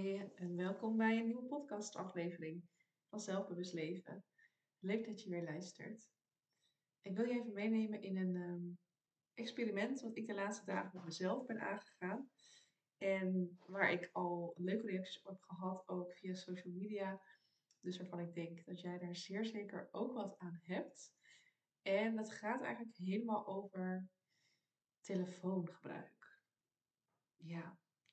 En welkom bij een nieuwe podcastaflevering van Zelfbewust Leven. Leuk dat je weer luistert. Ik wil je even meenemen in een ehm, experiment wat ik de laatste dagen met mezelf ben aangegaan. En waar ik al leuke reacties op heb gehad, ook via social media. Dus waarvan ik denk dat jij daar zeer zeker ook wat aan hebt. En dat gaat eigenlijk helemaal over telefoongebruik.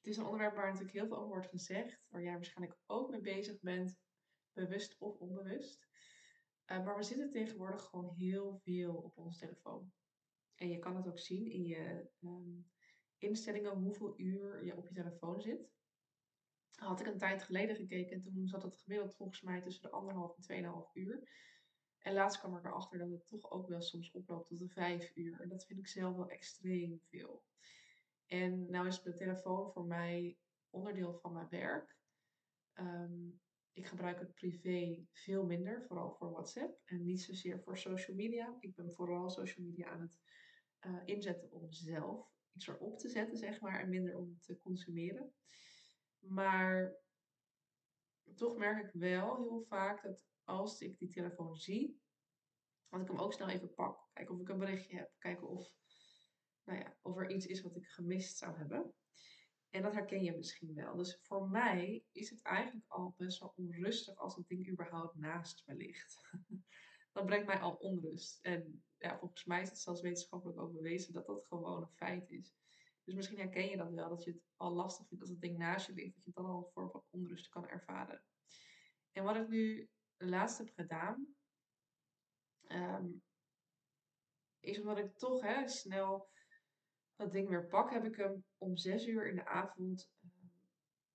Het is een onderwerp waar natuurlijk heel veel over wordt gezegd, waar jij waarschijnlijk ook mee bezig bent, bewust of onbewust. Uh, maar we zitten tegenwoordig gewoon heel veel op ons telefoon. En je kan het ook zien in je um, instellingen hoeveel uur je op je telefoon zit. Had ik een tijd geleden gekeken en toen zat het gemiddeld volgens mij tussen de anderhalf en tweeënhalf uur. En laatst kwam ik erachter dat het toch ook wel soms oploopt tot de vijf uur. En dat vind ik zelf wel extreem veel. En nou is de telefoon voor mij onderdeel van mijn werk. Ehm, ik gebruik het privé veel minder, vooral voor WhatsApp en niet zozeer voor social media. Ik ben vooral social media aan het uh, inzetten om zelf iets erop te zetten, zeg maar, en minder om te consumeren. Maar toch merk ik wel heel vaak dat als ik die telefoon zie, dat ik hem ook snel even pak. Kijken of ik een berichtje heb. Kijken of nou ja, of er iets is wat ik gemist zou hebben. En dat herken je misschien wel. Dus voor mij is het eigenlijk al best wel onrustig als het ding überhaupt naast me ligt. dat brengt mij al onrust. En ja, volgens mij is het zelfs wetenschappelijk ook bewezen dat dat gewoon een feit is. Dus misschien herken je dat wel, dat je het al lastig vindt als het ding naast je ligt, dat je dan al een vorm van onrust kan ervaren. En wat ik nu laatst heb gedaan, ehm, is omdat ik toch hè, snel dat ding weer pak, heb ik hem om zes uur in de avond ehm,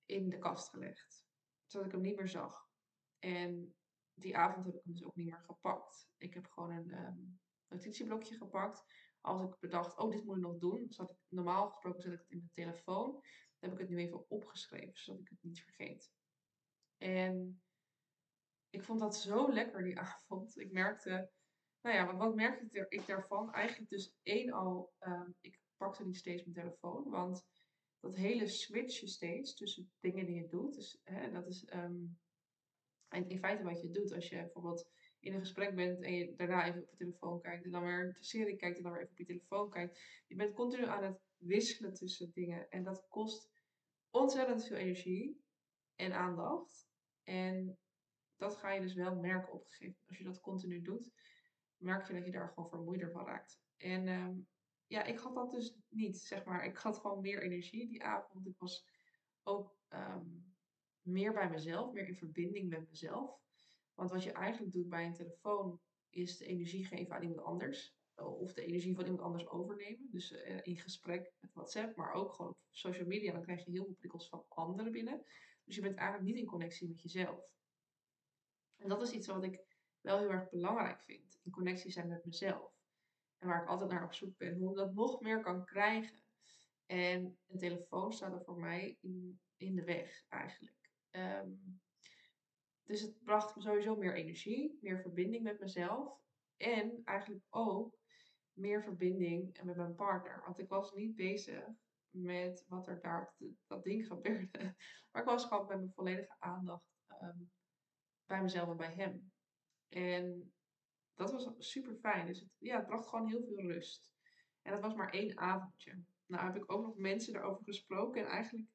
in de kast gelegd. Zodat ik hem niet meer zag. En die avond heb ik hem dus ook niet meer gepakt. Ik heb gewoon een um, notitieblokje gepakt. Als ik bedacht, oh, dit moet ik nog doen. Zat ik, normaal gesproken zet ik het in mijn telefoon. Dan heb ik het nu even opgeschreven, zodat ik het niet vergeet. En ik vond dat zo lekker die avond. Ik merkte, nou ja, wat merkte ik daarvan? Eigenlijk dus één al, um, ik pakte niet steeds mijn telefoon. Want dat hele switchen steeds tussen dingen die je doet, dus, hè, dat is um, in feite wat je doet als je bijvoorbeeld in een gesprek bent en je daarna even op je telefoon kijkt en dan weer de serie kijkt en dan weer even op je telefoon kijkt. Je bent continu aan het wisselen tussen dingen en dat kost ontzettend veel energie en aandacht. En dat ga je dus wel merken op een gegeven moment. Als je dat continu doet, merk je dat je daar gewoon vermoeider van raakt. En um, ja, ik had dat dus niet, zeg maar. Ik had gewoon meer energie die avond. Ik was ook ehm, meer bij mezelf, meer in verbinding met mezelf. Want wat je eigenlijk doet bij een telefoon is de energie geven aan iemand anders. Of de energie van iemand anders overnemen. Dus uh, in gesprek met WhatsApp, maar ook gewoon op social media. Dan krijg je heel veel prikkels van anderen binnen. Dus je bent eigenlijk niet in connectie met jezelf. En dat is iets wat ik wel heel erg belangrijk vind. In connectie zijn met mezelf. En waar ik altijd naar op zoek ben. Hoe ik dat nog meer kan krijgen. En een telefoon staat er voor mij in, in de weg eigenlijk. Ehm, dus het bracht me sowieso meer energie, meer verbinding met mezelf. En eigenlijk ook meer verbinding met mijn partner. Want ik was niet bezig met wat er daar op dat ding gebeurde. Maar ik was gewoon met mijn volledige aandacht ehm, bij mezelf en bij hem. En dat was super fijn. Dus het, ja, het bracht gewoon heel veel rust. En dat was maar één avondje. Nou heb ik ook nog mensen erover gesproken. En eigenlijk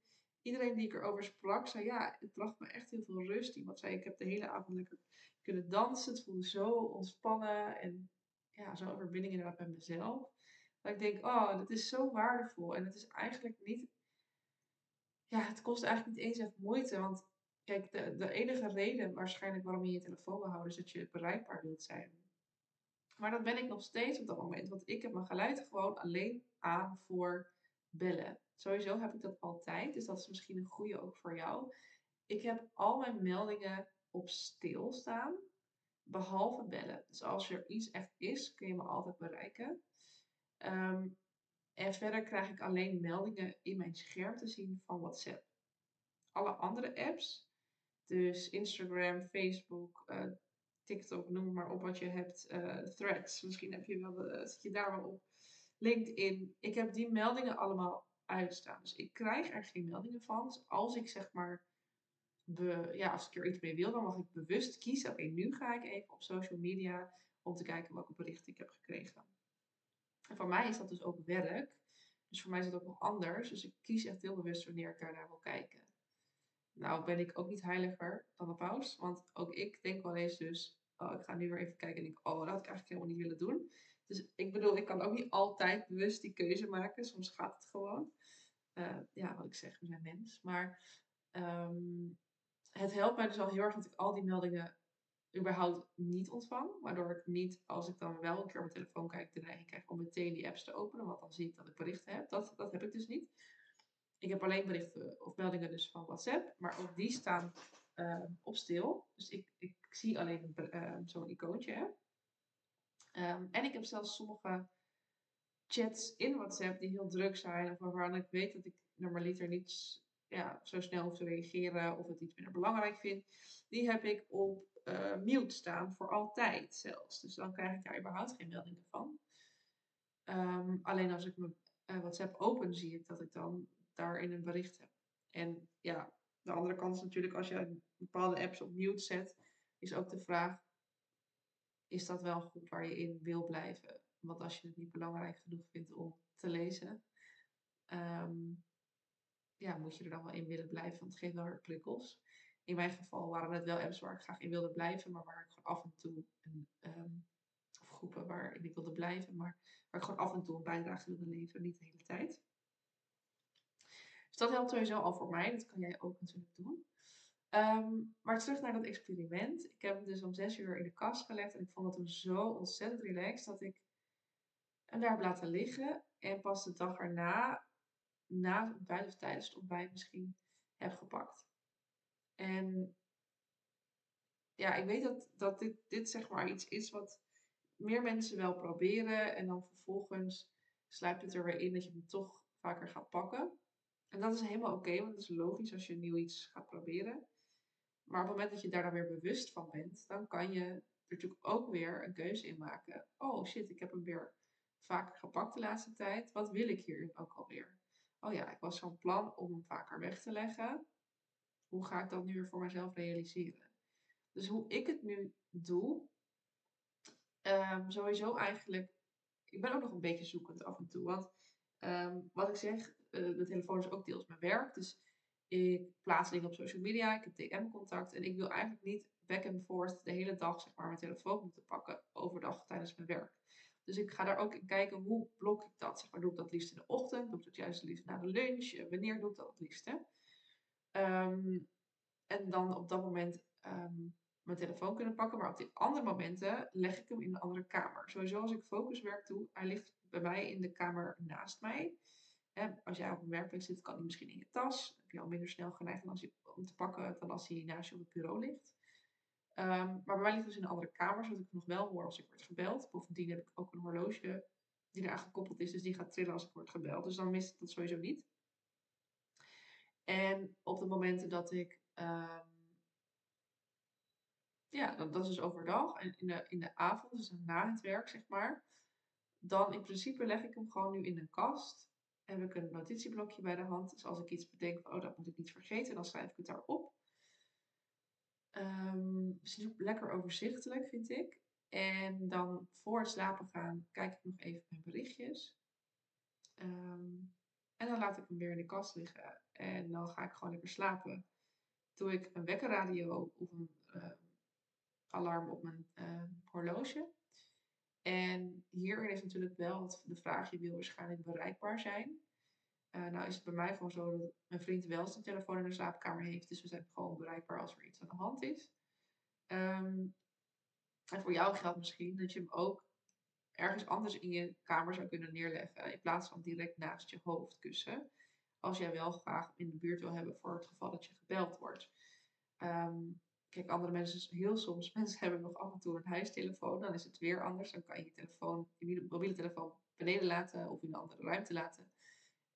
iedereen die ik erover sprak, zei ja, het bracht me echt heel veel rust. Iemand zei, ik heb de hele avond lekker kunnen dansen. Het voelde zo ontspannen. En ja, zo'n verbinding inderdaad met mezelf. Dat ik denk, oh, dat is zo waardevol. En het is eigenlijk niet... Ja, het kost eigenlijk niet eens echt moeite. Want kijk, de, de enige reden waarschijnlijk waarom je je telefoon wil houden... is dat je bereikbaar wilt zijn. Maar dat ben ik nog steeds op dat moment. Want ik heb mijn geluid gewoon alleen aan voor bellen. Sowieso heb ik dat altijd. Dus dat is misschien een goede ook voor jou. Ik heb al mijn meldingen op stil staan. Behalve bellen. Dus als er iets echt is, kun je me altijd bereiken. Um, en verder krijg ik alleen meldingen in mijn scherm te zien van WhatsApp. Alle andere apps, dus Instagram, Facebook, uh, TikTok, noem maar op wat je hebt. Uh, threads, misschien heb je wel, uh, zit je daar wel op. LinkedIn. Ik heb die meldingen allemaal uitstaan. Dus ik krijg er geen meldingen van. Dus als ik zeg maar ja, als ik er iets mee wil, dan mag ik bewust kiezen. Oké, nu ga ik even op social media om te kijken welke berichten ik heb gekregen. En voor mij is dat dus ook werk. Dus voor mij is dat ook nog anders. Dus ik kies echt heel bewust wanneer ik daarnaar wil kijken. Nou ben ik ook niet heiliger dan de paus. Want ook ik denk wel eens dus, oh, ik ga nu weer even kijken en denk, oh, dat had ik eigenlijk helemaal niet willen doen. Dus ik bedoel, ik kan ook niet altijd bewust die keuze maken. Soms gaat het gewoon. Uh, ja, wat ik zeg, we zijn mens. Maar um, het helpt mij dus al heel erg dat ik al die meldingen überhaupt niet ontvang. Waardoor ik niet, als ik dan wel een keer op mijn telefoon kijk, de neiging krijg om meteen die apps te openen. Want dan zie ik dat ik berichten heb. Dat, dat heb ik dus niet. Ik heb alleen berichten of meldingen dus van WhatsApp. Maar ook die staan uh, op stil. Dus ik, ik zie alleen uh, zo'n icoontje. Um, en ik heb zelfs sommige chats in WhatsApp die heel druk zijn. Of waarvan ik weet dat ik normaliter niet ja, zo snel hoef te reageren. Of het iets minder belangrijk vind. Die heb ik op uh, mute staan voor altijd zelfs. Dus dan krijg ik daar überhaupt geen meldingen van. Um, alleen als ik mijn uh, WhatsApp open, zie ik dat ik dan daarin een bericht heb. En ja, de andere kant is natuurlijk als je bepaalde apps op mute zet, is ook de vraag: is dat wel goed waar je in wil blijven? Want als je het niet belangrijk genoeg vindt om te lezen, um, ja, moet je er dan wel in willen blijven, want het geeft wel prikkels. In mijn geval waren het wel apps waar ik graag in wilde blijven, maar waar ik gewoon af en toe, een, um, of groepen waar ik wilde blijven, maar waar ik gewoon af en toe een bijdrage wilde leveren, niet de hele tijd. Dat helpt sowieso al voor mij, dat kan jij ook natuurlijk doen. Um, maar terug naar dat experiment. Ik heb hem dus om zes uur in de kast gelegd en ik vond het hem zo ontzettend relaxed dat ik hem daar heb laten liggen. En pas de dag erna, na het ontbijt of tijdens het ontbijt misschien, heb gepakt. En ja, ik weet dat, dat dit, dit zeg maar iets is wat meer mensen wel proberen. En dan vervolgens sluipt het er weer in dat je hem toch vaker gaat pakken. En dat is helemaal oké, want dat is logisch als je nieuw iets gaat proberen. Maar op het moment dat je daar dan weer bewust van bent, dan kan je er natuurlijk ook weer een keuze in maken. Oh shit, ik heb hem weer vaker gepakt de laatste tijd. Wat wil ik hier ook alweer? Oh ja, ik was van plan om hem vaker weg te leggen. Hoe ga ik dat nu weer voor mezelf realiseren? Dus hoe ik het nu doe, um, sowieso eigenlijk. Ik ben ook nog een beetje zoekend af en toe. Want um, wat ik zeg, uh, de telefoon is ook deels mijn werk. Dus ik plaats dingen op social media, ik heb DM-contact. En ik wil eigenlijk niet back and forth de hele dag zeg maar, mijn telefoon moeten pakken overdag tijdens mijn werk. Dus ik ga daar ook in kijken hoe blok ik dat. Zeg maar, doe ik dat liefst in de ochtend? Doe ik dat juist liefst na de lunch? Wanneer doe ik dat het liefst? Hè? Um, en dan op dat moment um, mijn telefoon kunnen pakken. Maar op die andere momenten leg ik hem in een andere kamer. Sowieso als ik focuswerk doe, hij ligt bij mij in de kamer naast mij. Als jij op een werkplek zit, kan hij misschien in je tas. Dan heb je al minder snel geneigd om, om te pakken dan als hij naast je op het bureau ligt. Um, maar bij mij ligt dus in een andere kamer, zodat ik nog wel hoor als ik word gebeld. Bovendien heb ik ook een horloge die eraan gekoppeld is, dus die gaat trillen als ik word gebeld. Dus dan mis ik dat sowieso niet. En op de momenten dat ik, um, ja, dat, dat, is dus overdag en in de, in de avond, dus na het werk zeg maar, dan in principe leg ik hem gewoon nu in een kast. Heb ik een notitieblokje bij de hand. Dus als ik iets bedenk van, oh, dat moet ik niet vergeten, dan schrijf ik het daarop. Um, het is lekker overzichtelijk, vind ik. En dan voor het slapen gaan kijk ik nog even mijn berichtjes. Um, en dan laat ik hem weer in de kast liggen. En dan ga ik gewoon lekker slapen. Doe ik een wekkerradio of een uh, alarm op mijn horloge. En hierin is natuurlijk wel de vraag, je wil waarschijnlijk bereikbaar zijn. Uh, nou is het bij mij gewoon zo dat mijn vriend wel zijn telefoon in de slaapkamer heeft. Dus we zijn gewoon bereikbaar als er iets aan de hand is. Um, en voor jou geldt misschien dat je hem ook ergens anders in je kamer zou kunnen neerleggen. In plaats van direct naast je hoofdkussen. Als jij wel graag in de buurt wil hebben voor het geval dat je gebeld wordt. Um, kijk, andere mensen, heel soms, mensen hebben nog af en toe een huistelefoon. Dan is het weer anders. Dan kan je je telefoon, je mobiele telefoon beneden laten of in een andere ruimte laten.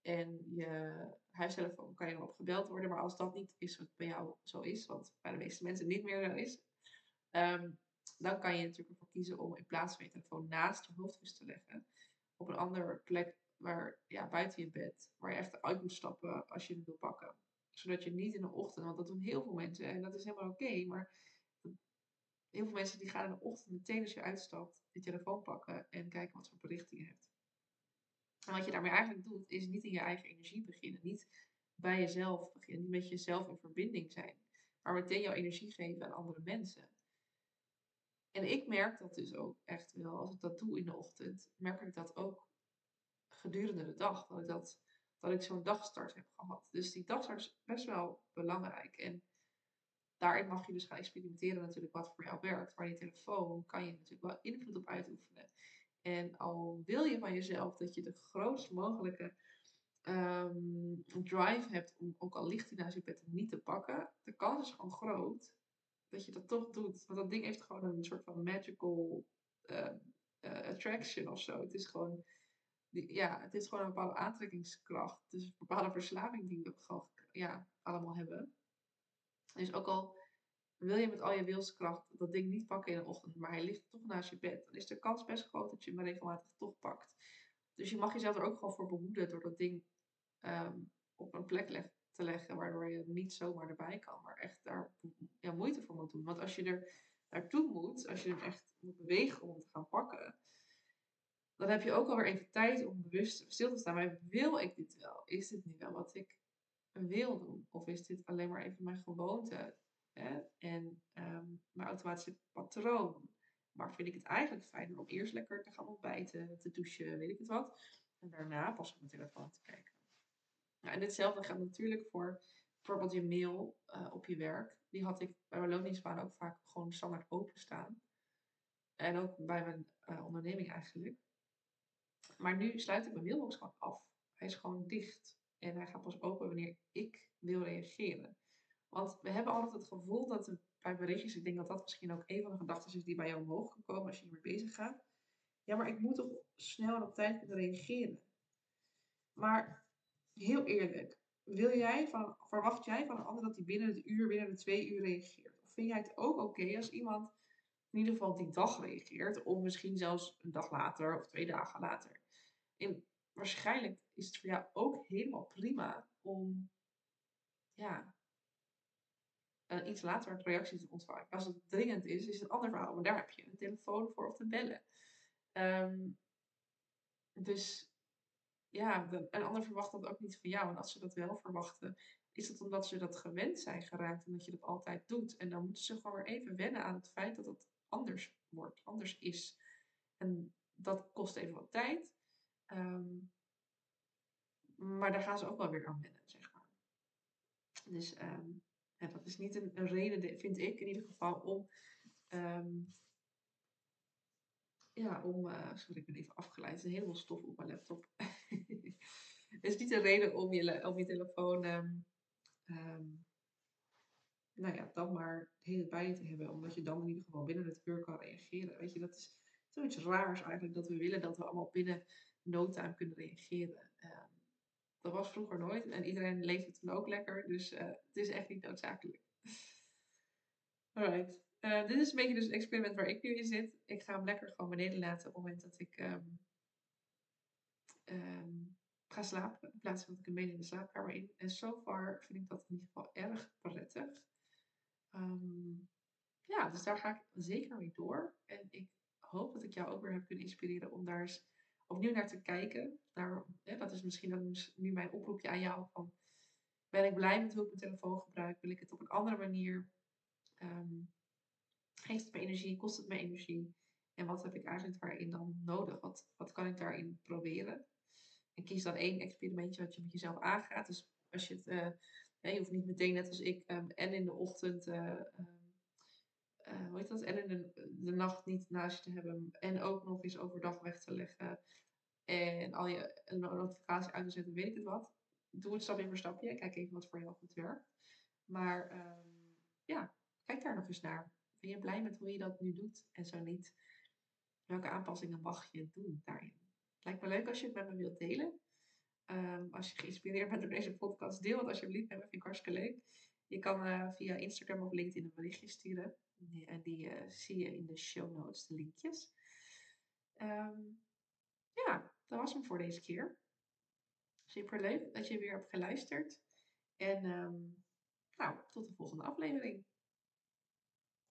En je huistelefoon kan je dan op gebeld worden. Maar als dat niet is wat bij jou zo is, wat bij de meeste mensen niet meer zo is, um, dan kan je natuurlijk ervoor kiezen om in plaats van je telefoon naast je hoofdkussen te leggen, op een andere plek waar, ja, buiten je bed, waar je echt uit moet stappen als je hem wil pakken. Zodat je niet in de ochtend, want dat doen heel veel mensen en dat is helemaal oké, maar heel veel mensen die gaan in de ochtend meteen als je uitstapt je telefoon pakken en kijken wat voor berichten je hebt. En wat je daarmee eigenlijk doet, is niet in je eigen energie beginnen. Niet bij jezelf beginnen. Niet met jezelf in verbinding zijn. Maar meteen jouw energie geven aan andere mensen. En ik merk dat dus ook echt wel. Als ik dat doe in de ochtend, merk ik dat ook gedurende de dag. Dat ik, dat, dat ik zo'n dagstart heb gehad. Dus die dagstart is best wel belangrijk. En daarin mag je dus gaan experimenteren natuurlijk wat voor jou werkt. Maar die telefoon kan je natuurlijk wel invloed op uitoefenen. En al wil je van jezelf dat je de grootst mogelijke um, drive hebt om, ook al ligt hij naast je bed, niet te pakken, de kans is gewoon groot dat je dat toch doet. Want dat ding heeft gewoon een soort van magical uh, attraction of zo. Het is gewoon, ja, het is gewoon een bepaalde aantrekkingskracht. Is een bepaalde verslaving die we gewoon ja, allemaal hebben. Dus ook al wil je met al je wilskracht dat ding niet pakken in de ochtend, maar hij ligt toch naast je bed, dan is de kans best groot dat je hem regelmatig toch pakt. Dus je mag jezelf er ook gewoon voor behoeden door dat ding ehm, op een plek te leggen, waardoor je niet zomaar erbij kan, maar echt daar moeite voor moet doen. Want als je er naartoe moet, als je hem echt moet bewegen om te gaan pakken, dan heb je ook alweer even tijd om bewust stil te staan. Maar wil ik dit wel? Is dit nu wel wat ik wil doen? Of is dit alleen maar even mijn gewoonte? Hè? En um, mijn automatische patroon. Maar vind ik het eigenlijk fijner om eerst lekker te gaan ontbijten, te douchen, weet ik het wat. En daarna pas op mijn telefoon te kijken. En ditzelfde geldt natuurlijk voor bijvoorbeeld je mail uh, op je werk. Die had ik bij mijn loondienstbaan ook vaak gewoon standaard openstaan. En ook bij mijn uh, onderneming eigenlijk. Maar nu sluit ik mijn mailbox gewoon af. Hij is gewoon dicht. En hij gaat pas open wanneer ik wil reageren. Want we hebben altijd het gevoel dat er bij berichtjes, ik denk dat dat misschien ook een van de gedachten is die bij jou omhoog kan komen als je hiermee bezig gaat. Ja, maar ik moet toch snel en op tijd kunnen reageren. Maar heel eerlijk, wil jij van, verwacht jij van een ander dat hij binnen het uur, binnen de twee uur reageert? Of vind jij het ook oké als iemand in ieder geval die dag reageert, of misschien zelfs een dag later of twee dagen later? En waarschijnlijk is het voor jou ook helemaal prima om ja, iets later reactie te ontvangen. Als het dringend is, is het een ander verhaal. Maar daar heb je een telefoon voor of te bellen. Um, dus ja, een ander verwacht dat ook niet van jou. En als ze dat wel verwachten, is het omdat ze dat gewend zijn geraakt. En dat je dat altijd doet. En dan moeten ze gewoon weer even wennen aan het feit dat het anders wordt, anders is. En dat kost even wat tijd. Um, maar daar gaan ze ook wel weer aan wennen, zeg maar. Dus ja, dat is niet een, reden, vind ik in ieder geval, om. Um, ja, om. Uh, sorry, ik ben even afgeleid. Er is een stof op mijn laptop. Het is niet een reden om je, je telefoon. Nou ja, dan maar de hele bij je te hebben, omdat je dan in ieder geval binnen het uur kan reageren. Weet je, dat is zoiets raars eigenlijk, dat we willen dat we allemaal binnen no time kunnen reageren. Um, dat was vroeger nooit. En iedereen leefde toen ook lekker. Dus uh, het is echt niet noodzakelijk. Alright. Uh, dit is een beetje dus het experiment waar ik nu in zit. Ik ga hem lekker gewoon beneden laten op het moment dat ik um, um, ga slapen. In plaats van dat ik hem mee in de slaapkamer in. En so far vind ik dat in ieder geval erg prettig. Ja, dus daar ga ik zeker mee door. En ik hoop dat ik jou ook weer heb kunnen inspireren om daar eens opnieuw naar te kijken. Hè, dat is misschien dan nu mijn oproepje aan jou. Van, ben ik blij met hoe ik mijn telefoon gebruik? Wil ik het op een andere manier? Um, geeft het me energie? Kost het me energie? En wat heb ik eigenlijk daarin dan nodig? Wat, wat kan ik daarin proberen? En kies dan één experimentje wat je met jezelf aangaat. Dus als je het, uh, je hoeft niet meteen net als ik um, en in de ochtend, uh, uh, hoe dat, en in de, nacht niet naast je te hebben. En ook nog eens overdag weg te leggen. En al je notificatie uit te zetten, weet het wat. Doe het stapje voor stapje. Kijk even wat voor jou goed werkt. Maar um, ja, kijk daar nog eens naar. Ben je blij met hoe je dat nu doet? En zo niet, welke aanpassingen mag je doen daarin? Lijkt me leuk als je het met me wilt delen. Um, als je geïnspireerd bent door deze podcast, deel het alsjeblieft met me. Vind ik hartstikke leuk. Je kan uh, via Instagram of LinkedIn een berichtje sturen. En die uh, zie je in de show notes, de linkjes. Um, ja, dat was hem voor deze keer. Super leuk dat je weer hebt geluisterd. En ehm, nou, tot de volgende aflevering.